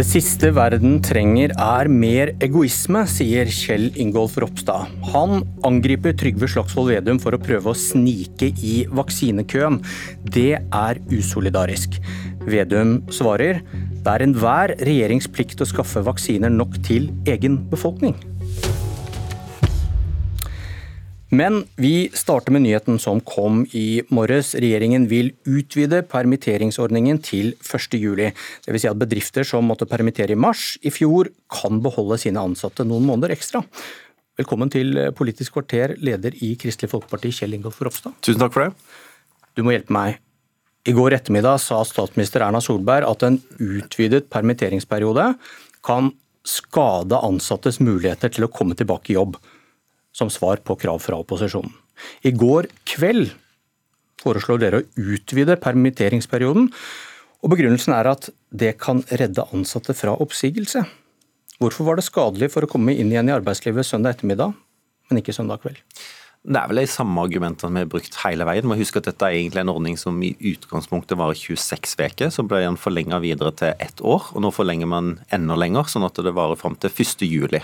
Det siste verden trenger er mer egoisme, sier Kjell Ingolf Ropstad. Han angriper Trygve Slagsvold Vedum for å prøve å snike i vaksinekøen. Det er usolidarisk. Vedum svarer det er enhver regjerings plikt å skaffe vaksiner nok til egen befolkning. Men vi starter med nyheten som kom i morges. Regjeringen vil utvide permitteringsordningen til 1.7. Dvs. Si at bedrifter som måtte permittere i mars i fjor, kan beholde sine ansatte noen måneder ekstra. Velkommen til Politisk kvarter, leder i Kristelig Folkeparti, Kjell Ingolf Ropstad. Tusen takk for det. Du må hjelpe meg. I går ettermiddag sa statsminister Erna Solberg at en utvidet permitteringsperiode kan skade ansattes muligheter til å komme tilbake i jobb som svar på krav fra opposisjonen. I går kveld foreslår dere å utvide permitteringsperioden, og begrunnelsen er at det kan redde ansatte fra oppsigelse. Hvorfor var det skadelig for å komme inn igjen i arbeidslivet søndag ettermiddag, men ikke søndag kveld? Det er vel de samme argumentene vi har brukt hele veien. Må huske at Dette er egentlig en ordning som i utgangspunktet var 26 uker. Så ble den forlenga videre til ett år, og nå forlenger man enda lenger, sånn at det varer fram til 1. juli.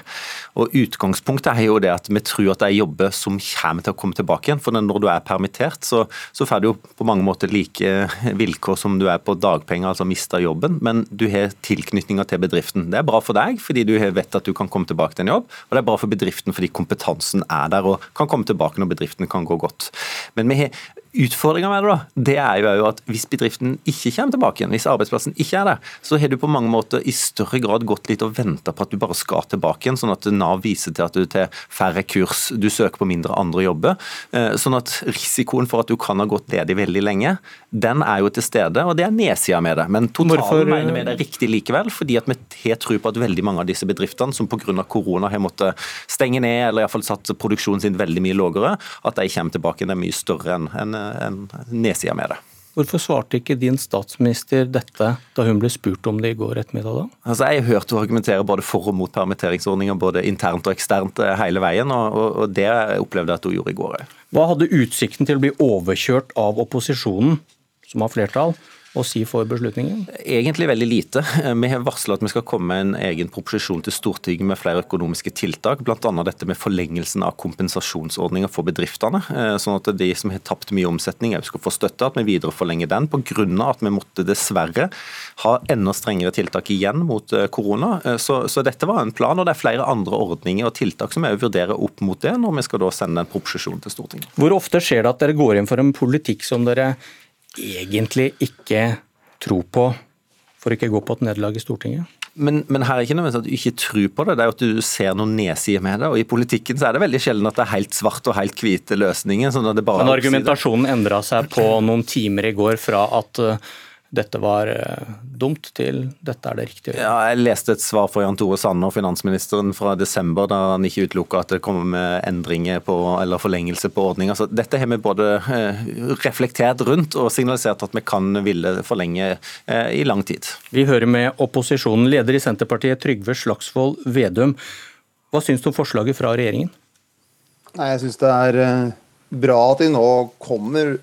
Og Utgangspunktet er jo det at vi tror at det er jobber som kommer til å komme tilbake igjen. For når du er permittert, så, så får du jo på mange måter like vilkår som du er på dagpenger, altså mister jobben, men du har tilknytninga til bedriften. Det er bra for deg, fordi du vet at du kan komme tilbake til en jobb, og det er bra for bedriften fordi kompetansen er der og kan komme tilbake tilbake når bedriften kan gå godt. Men vi har Utfordringa med det da, det er jo at hvis bedriften ikke kommer tilbake igjen, hvis arbeidsplassen ikke er der, så har du på mange måter i større grad gått litt og venta på at du bare skal tilbake igjen, sånn at Nav viser til at du til færre kurs, du søker på mindre andre jobber. Eh, sånn at risikoen for at du kan ha gått ledig veldig lenge, den er jo til stede, og det er nedsida med det. Men totalen Hvorfor? mener vi det er riktig likevel, fordi at vi har tro på at veldig mange av disse bedriftene som pga. korona har måttet stenge ned, eller iallfall satt produksjonen sin veldig mye lavere, at de kommer tilbake igjen er mye større enn en nedside med det. Hvorfor svarte ikke din statsminister dette da hun ble spurt om det i går ettermiddag? da? Altså, jeg har hørt henne argumentere både for og mot permitteringsordninger, både internt og eksternt eh, hele veien, og, og det opplevde jeg at hun gjorde i går. Hva hadde utsikten til å bli overkjørt av opposisjonen, som har flertall, å si for beslutningen? Egentlig veldig lite. Vi har varsla at vi skal komme med en egen proposisjon til Stortinget med flere økonomiske tiltak, bl.a. dette med forlengelsen av kompensasjonsordninger for bedriftene. Eh, sånn at de som har tapt mye omsetning skal få støtte, at vi videreforlenger den. Pga. at vi måtte dessverre ha enda strengere tiltak igjen mot eh, korona. Eh, så, så, dette var en plan, og det er flere andre ordninger og tiltak som vi vurderer opp mot det, når vi skal da sende en proposisjon til Stortinget. Hvor ofte skjer det at dere går inn for en politikk som dere egentlig ikke tro på for ikke å gå på et nederlag i Stortinget? Men, men, her er ikke nødvendigvis at du ikke tror på det, det er at du ser noen nedsider med det. og I politikken så er det veldig sjelden at det er helt svart og helt hvite løsninger. sånn at det bare Men argumentasjonen endra seg på noen timer i går fra at uh, dette var uh, dumt, til dette er det riktige Ja, jeg leste et svar fra Jan Tore Sanner, finansministeren, fra desember, da han ikke utelukka at det kommer med endringer på, eller forlengelse på ordninga. Så dette har vi både uh, reflektert rundt og signalisert at vi kan ville forlenge uh, i lang tid. Vi hører med opposisjonen. Leder i Senterpartiet, Trygve Slagsvold Vedum. Hva syns du om forslaget fra regjeringen? Nei, Jeg syns det er bra at de nå kommer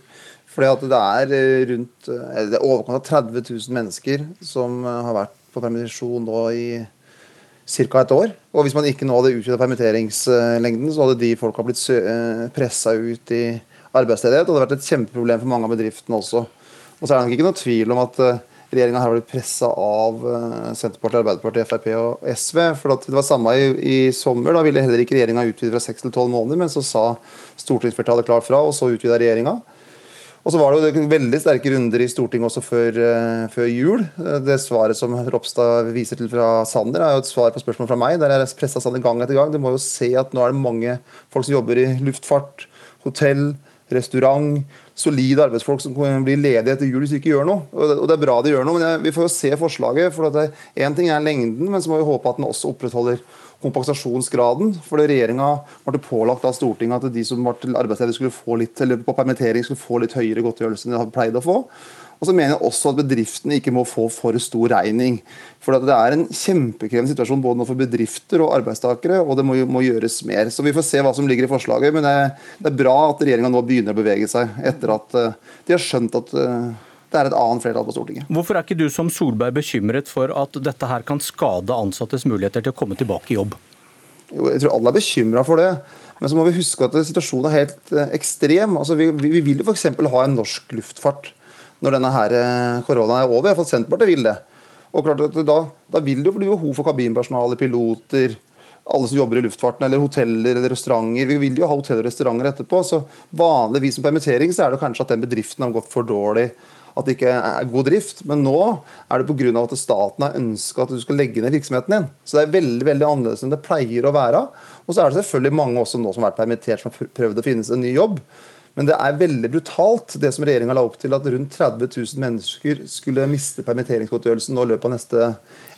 fordi at det er eh, rundt eh, det er overkant av 30 000 mennesker som eh, har vært på permisjon nå i ca. et år. Og hvis man ikke nå hadde utvida permitteringslengden, så hadde de folka blitt pressa ut i arbeidsledighet. Og det hadde vært et kjempeproblem for mange av bedriftene også. Og så er det nok ikke noe tvil om at regjeringa har blitt pressa av Senterpartiet, Arbeiderpartiet, Frp og SV. For det var samme i, i sommer. Da ville heller ikke regjeringa utvide fra seks til tolv måneder, men så sa stortingsflertallet klart fra, og så utvida regjeringa. Og så var det jo veldig sterke runder i Stortinget også før, uh, før, jul. Det svaret som Ropstad viser til fra Sander, er jo et svar på spørsmål fra meg. Der jeg pressa Sander gang etter gang. Du må jo se at nå er det mange folk som jobber i luftfart, hotell, restaurant. Solide arbeidsfolk som blir ledige etter jul hvis de ikke gjør noe. Og det, er bra de gjør noe, men vi får jo se forslaget. for Én ting er lengden, men så må vi håpe at den også opprettholder kompensasjonsgraden. for Regjeringa ble pålagt av Stortinget at de som ble arbeidsledige skulle få litt, eller på permittering skulle få litt høyere godtgjørelse enn de hadde pleid å få. Og så mener jeg også at bedriftene ikke må få for stor regning. For Det er en kjempekrevende situasjon både for bedrifter og arbeidstakere, og det må, må, gjøres mer. Så Vi får se hva som ligger i forslaget. Men det, det er bra at regjeringa nå begynner å bevege seg, etter at uh, de har skjønt at uh, det er et annet flertall på Stortinget. Hvorfor er ikke du som Solberg bekymret for at dette her kan skade ansattes muligheter til å komme tilbake i jobb? Jo, jeg tror alle er bekymra for det. Men så må vi huske at situasjonen er helt eh, ekstrem. Altså, vi, vi vil jo f.eks. ha en norsk luftfart når denne her eh, koronaen er over. Iallfall Senterpartiet vil det. Og klart at da, da vil det jo bli behov for kabinpersonale, piloter, alle som jobber i luftfarten, eller hoteller eller restauranter. Vi vil jo ha hoteller og restauranter etterpå. Så vanligvis som permittering så er det kanskje at den bedriften har gått for dårlig. At det ikke er god drift. Men nå er det pga. at staten har ønska at du skal legge ned virksomheten din. Så det er veldig veldig annerledes enn det pleier å være. Og så er det selvfølgelig mange også nå som har vært permittert, som har prøvd å finne seg en ny jobb. Men det er veldig brutalt, det som regjeringa la opp til, at rundt 30 000 mennesker skulle miste permitteringsgodtgjørelsen nå i løpet av neste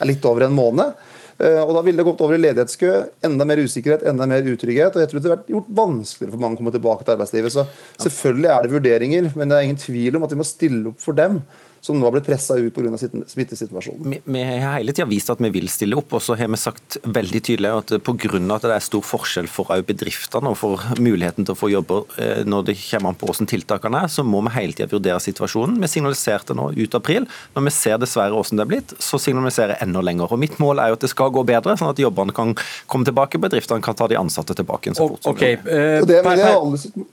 litt over en måned. Eh, og Da ville det gått over i ledighetskø, enda mer usikkerhet, enda mer utrygghet. og jeg tror det vært gjort vanskeligere for mange å komme tilbake til arbeidslivet. Så Selvfølgelig er det vurderinger, men det er ingen tvil om at vi må stille opp for dem som nå har blitt pressa ut pga. smittesituasjonen. Vi, vi har hele tida vist at vi vil stille opp, og så har vi sagt veldig tydelig at pga. at det er stor forskjell for bedriftene og for muligheten til å få jobber eh, når det kommer an på hvordan tiltakene er, så må vi hele tida vurdere situasjonen. Vi signaliserte nå ut april. Når vi ser dessverre hvordan det er blitt, så signaliserer jeg enda lenger. Og Mitt mål er jo at det skal gå bedre, sånn at jobbene kan komme tilbake, bedriftene kan ta de ansatte tilbake. så fort som okay. mulig. Uh, det, det er alle sitt...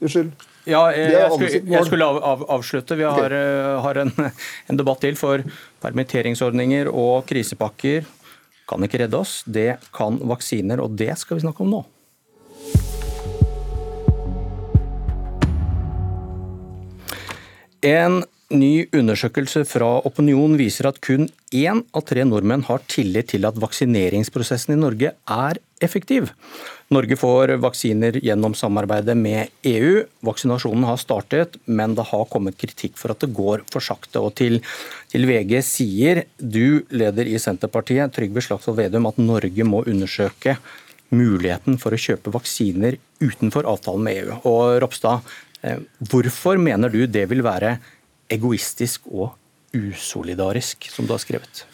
Unnskyld. Ja, jeg, jeg, skulle, jeg skulle av, av, avslutte. Vi har, okay. har en, en, debatt til. For permitteringsordninger og krisepakker kan ikke redde oss. Det kan vaksiner, og det skal vi snakke om nå. En ny undersøkelse fra Opinion viser at kun én av tre nordmenn har tillit til at vaksineringsprosessen i Norge er effektiv. Norge får vaksiner gjennom samarbeidet med EU. Vaksinasjonen har startet, men det har kommet kritikk for at det går for sakte. Og til, til VG sier du, leder i Senterpartiet, Trygve Slagsvold Vedum, at Norge må undersøke muligheten for å kjøpe vaksiner utenfor avtalen med EU. Og Ropstad, eh, hvorfor mener du det vil være egoistisk og usolidarisk, som du har skrevet?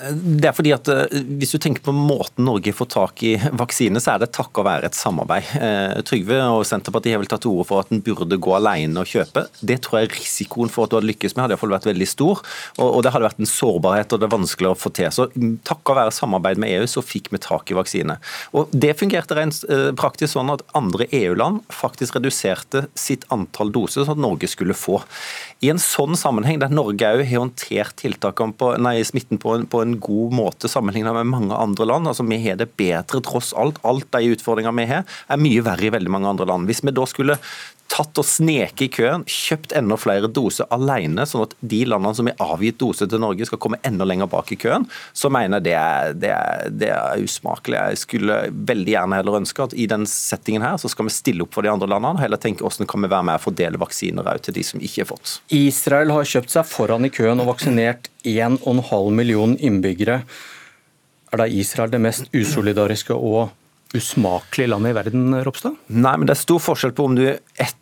Det er fordi at eh, Hvis du tenker på måten Norge får tak i vaksine, så er det takket være et samarbeid. Eh, Trygve og Senterpartiet har vel tatt til orde for at en burde gå alene og kjøpe. Det tror jeg risikoen for at du hadde lykkes med, hadde iallfall vært veldig stor. Og det hadde vært en sårbarhet og det er vanskelig å få til. Så takket være samarbeid med EU, så fikk vi tak i vaksine. Og Det fungerte rent eh, praktisk sånn at andre EU-land faktisk reduserte sitt antall doser sånn at Norge skulle få. I en sånn sammenheng, der Norge òg har håndtert på, nei, smitten på en, på en en god måte sammenlignet med mange andre land. Altså, Vi har det bedre tross alt. Alt de utfordringene vi har, er mye verre i veldig mange andre land. Hvis vi da skulle tatt og sneket i køen, kjøpt enda flere doser alene, sånn at de landene som har avgitt dose til Norge skal komme enda lenger bak i køen, så mener jeg det er, det er, det er usmakelig. Jeg skulle veldig gjerne heller ønske at i den settingen her, så skal vi stille opp for de andre landene, og heller tenke hvordan kan vi være med å fordele vaksiner til de som ikke har fått. Israel har kjøpt seg foran i køen og vaksinert 1,5 million innbyggere. Er da Israel det mest usolidariske og usmakelige landet i verden, Ropstad? Nei, men det er stor forskjell på om du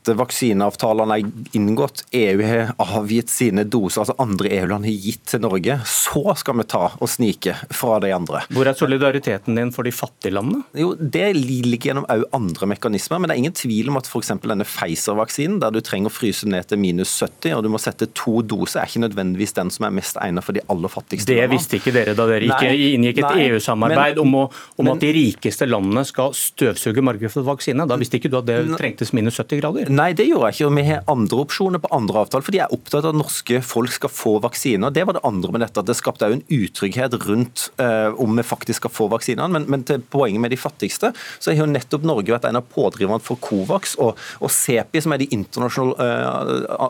etter vaksineavtalene er inngått, EU har avgitt sine doser, altså andre EU-land har gitt til Norge, så skal vi ta og snike fra de andre. Hvor er solidariteten din for de fattige landene? Jo, Det ligger gjennom òg andre mekanismer, men det er ingen tvil om at f.eks. denne Pfizer-vaksinen, der du trenger å fryse ned til minus 70 og du må sette to doser, er ikke nødvendigvis den som er mest egnet for de aller fattigste det visste ikke dere da dere ikke inngikk et EU-samarbeid om, om at de rikeste landene skal støvsuge markedet for vaksine. Da visste ikke du at det trengtes minus 70 grader? Nei, det gjorde jeg ikke. og Vi har andre opsjoner på andre avtaler, fordi jeg er opptatt av at norske folk skal få vaksiner. Det var det andre med dette, at det skapte òg en utrygghet rundt uh, om vi faktisk skal få vaksinene. Men, men, til poenget med de fattigste, så har jo nettopp Norge vært en av pådriverne for Covax og, og CEPI, som er de internasjonale,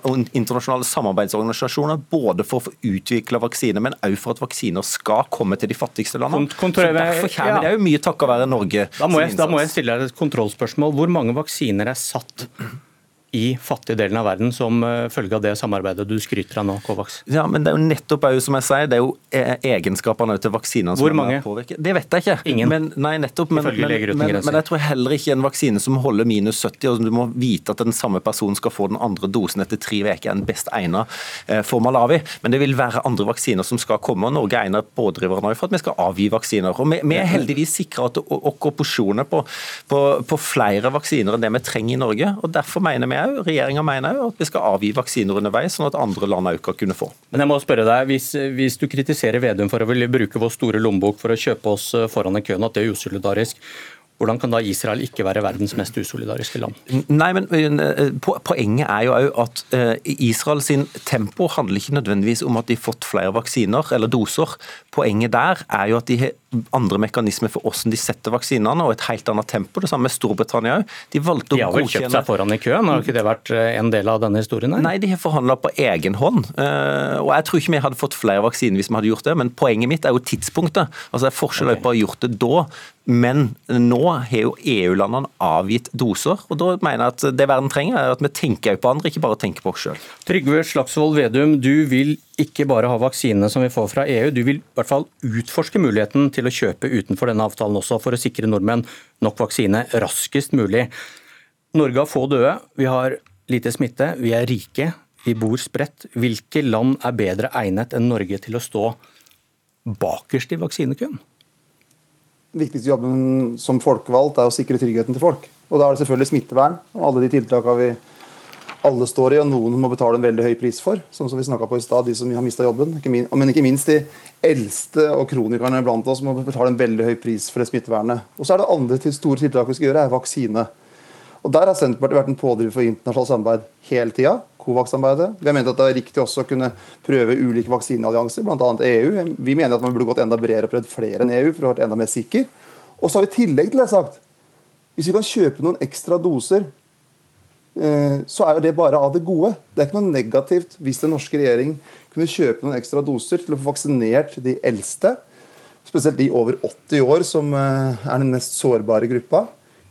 uh, internasjonale samarbeidsorganisasjonene, både for å få utvikla vaksiner, men òg for at vaksiner skal komme til de fattigste landene. så Derfor kommer ja. det jo mye takket være Norge da må, jeg, da må jeg stille deg et kontrollspørsmål. Hvor mange vaksiner er satt i fattige delen av verden som eh, følge av det samarbeidet du skryter av nå, Kovacs? Ja, men Det er jo nettopp som jeg sier, det er jo eh, egenskapene til vaksinene som Hvor mange? påvirker. Det vet jeg ikke. Ingen? Men, nei, nettopp. Men, men, men, men, jeg tror heller ikke en vaksine som holder minus 70, og du må vite at den samme personen skal få den andre dosen etter tre uker, er den best egnet eh, for malawi. Men det vil være andre vaksiner som skal komme, og Norge er en av pådriverne for at vi skal avgi vaksiner. Og Vi, vi er heldigvis sikra våre porsjoner på, på, på flere vaksiner enn det vi trenger i Norge. og Derfor mener vi òg. Regjeringa mener òg at vi skal avgi vaksiner underveis, sånn at andre land òg kan kunne få. Men jeg må spørre deg, hvis, hvis, du kritiserer Vedum for å ville bruke vår store lommebok for å kjøpe oss foran i køen, at det er usolidarisk, hvordan kan da Israel ikke være verdens mest usolidariske land? Nei, men Poenget er jo at Israel sin tempo handler ikke nødvendigvis om at de har fått flere vaksiner eller doser. Poenget der er jo at de har andre mekanismer for hvordan de setter vaksinene, og et helt annet tempo. Det samme med Storbritannia òg. De valgte å godkjenne De har vel kjøpt seg foran i køen, har ikke det vært en del av denne historien? Her? Nei, de har forhandla på egen hånd. Og jeg tror ikke vi hadde fått flere vaksiner hvis vi hadde gjort det, men poenget mitt er jo tidspunktet. Altså Det er forskjell okay. på å ha gjort det da men nå har jo EU-landene avgitt doser, og da mener jeg at det verden trenger, er at vi tenker på andre, ikke bare tenker på oss sjøl. Trygve Slagsvold Vedum, du vil ikke bare ha vaksinene som vi får fra EU, du vil i hvert fall utforske muligheten til å kjøpe utenfor denne avtalen også, for å sikre nordmenn nok vaksine raskest mulig. Norge har få døde, vi har lite smitte, vi er rike, vi bor spredt. Hvilke land er bedre egnet enn Norge til å stå bakerst i vaksinekøen? Viktigste jobben som folkevalgt er å sikre tryggheten til folk. Og Da er det selvfølgelig smittevern og alle de tiltakene vi alle står i, og noen må betale en veldig høy pris for. Sånn som vi på i stad, de som har mista jobben. Men ikke minst de eldste og kronikerne blant oss må betale en veldig høy pris for det smittevernet. Og så er det andre store tiltak vi skal gjøre, er vaksine. Og Der har Senterpartiet vært en pådriver for internasjonalt samarbeid hele tida. Covax-samarbeidet. Vi har ment at det er riktig også å kunne prøve ulike vaksineallianser, bl.a. EU. Vi mener at man burde gått enda bredere og prøvd flere enn EU for å være enda mer sikker. Og så har vi i tillegg til det sagt hvis vi kan kjøpe noen ekstra doser, eh, så er jo det bare av det gode. Det er ikke noe negativt hvis den norske regjering kunne kjøpe noen ekstra doser til å få vaksinert de eldste, spesielt de over 80 år, som eh, er den mest sårbare gruppa.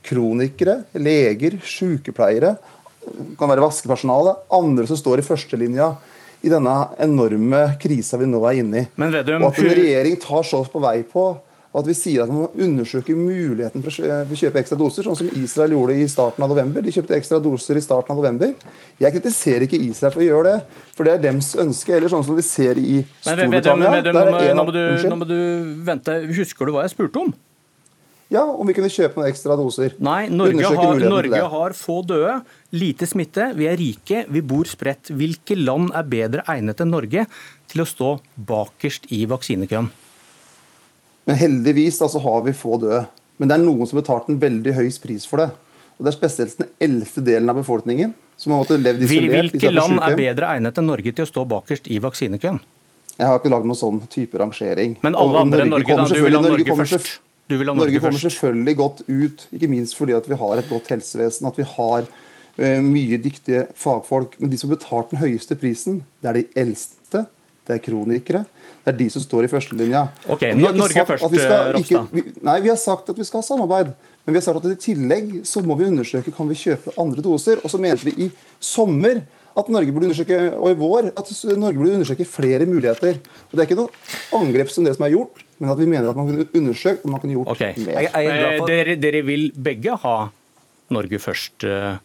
Kronikere, leger, sykepleiere kan være vaskepersonale, andre som står i førstelinja i denne enorme krisa vi nå er inne i. Men Vedum, og at en regjering tar så på vei på og at vi sier at man må undersøke muligheten for å kjøpe ekstra doser, sånn som Israel gjorde i starten av november. De kjøpte ekstra doser i starten av november. Jeg kritiserer ikke Israel for å gjøre det, for det er dems ønske. Eller sånn som vi ser i Storbritannia. Men, Vedum, nå, må du, nå må du vente. Husker du hva jeg spurte om? Ja, om vi kunne kjøpe noen ekstra doser. Nei, Norge, har, Norge har, få døde, lite smitte, vi er rike, vi bor spredt. Hvilke land er bedre egnet enn Norge til å stå bakerst i vaksinekøen? Men Heldigvis altså, har vi få døde. Men det er noen som har betalt en veldig høy pris for det. Og Det er spesielt den eldste delen av befolkningen som har måttet levd isolert. Hvilke land er bedre egnet enn Norge til å stå bakerst i vaksinekøen? Jeg har ikke lagd noen sånn type rangering. Men alle andre enn Norge, da? Du vil ha Norge, Norge først? Norge, Norge kommer selvfølgelig godt ut, ikke minst fordi at vi har et godt helsevesen, at vi har uh, mye dyktige fagfolk. Men de som betaler den høyeste prisen, det er de eldste, det er kronikere. Det er de som står i førstelinja. Ok, Norge først, Ropstad. Nei, vi har sagt at vi skal ha samarbeid. Men vi har sagt at i tillegg så må vi undersøke kan vi kjøpe andre doser. Og så mente vi i sommer at Norge burde undersøke, og i vår at Norge burde undersøke flere muligheter. Og Det er ikke noe angrep som det som er gjort, men at vi mener at man kunne undersøkt om man kunne gjort okay. mer. Jeg, jeg dere, dere, vil begge ha Norge først, uh,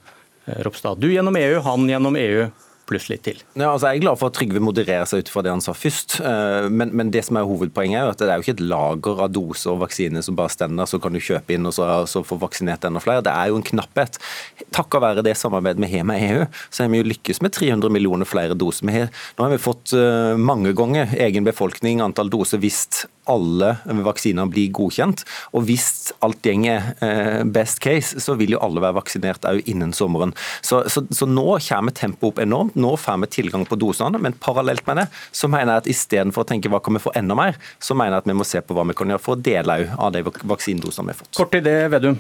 Ropstad. Du gjennom EU, han gjennom EU pluss litt til. Ja, altså jeg er glad for at Trygve modererer seg ut fra det han sa først. Eh, men, men, det som er hovedpoenget er at det er jo ikke et lager av doser og vaksiner som bare stender, så kan du kjøpe inn og så, så få vaksinert enda flere. Det er jo en knapphet. Takket være det samarbeidet vi har med EU, så har vi jo lykkes med 300 millioner flere doser. Vi har, nå har vi fått uh, mange ganger egen befolkning, antall doser, hvis alle vaksiner blir godkjent. Og hvis alt gjenger uh, best case, så vil jo alle være vaksinert òg innen sommeren. Så, så, så nå kommer tempoet opp enormt nå får vi tilgang på dosene, men parallelt med det så mener jeg at istedenfor å tenke hva kan vi få enda mer, så mener jeg at vi må se på hva vi kan gjøre for å dele av de vaksinedosene vi har fått. Kort i det, Vedum.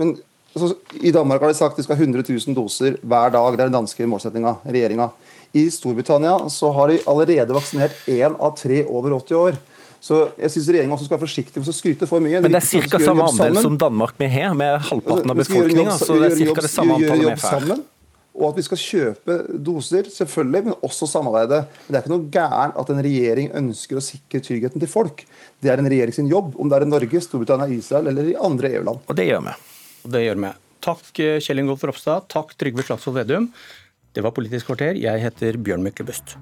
Men altså, I Danmark har de sagt de skal ha 100 000 doser hver dag. Det er den danske målsettinga, regjeringa. I Storbritannia så har de allerede vaksinert én av tre over 80 år. Så jeg syns regjeringa skal være forsiktig med å skryte for mye. Men det er ca. samme andel som Danmark vi har, med halvparten av befolkninga. Så det er ca. det samme antallet vi får og at vi skal kjøpe doser, selvfølgelig, men også samarbeide. Men det er ikke noe gærent at en regjering ønsker å sikre tryggheten til folk. Det er en regjering sin jobb, om det er i Norge, Storbritannia, Israel eller i andre EU-land. Og det gjør vi. Og det gjør vi. Takk Kjell Ingolf Ropstad. Takk Trygve Slagsvold Vedum. Det var Politisk kvarter. Jeg heter Bjørn Myklebust.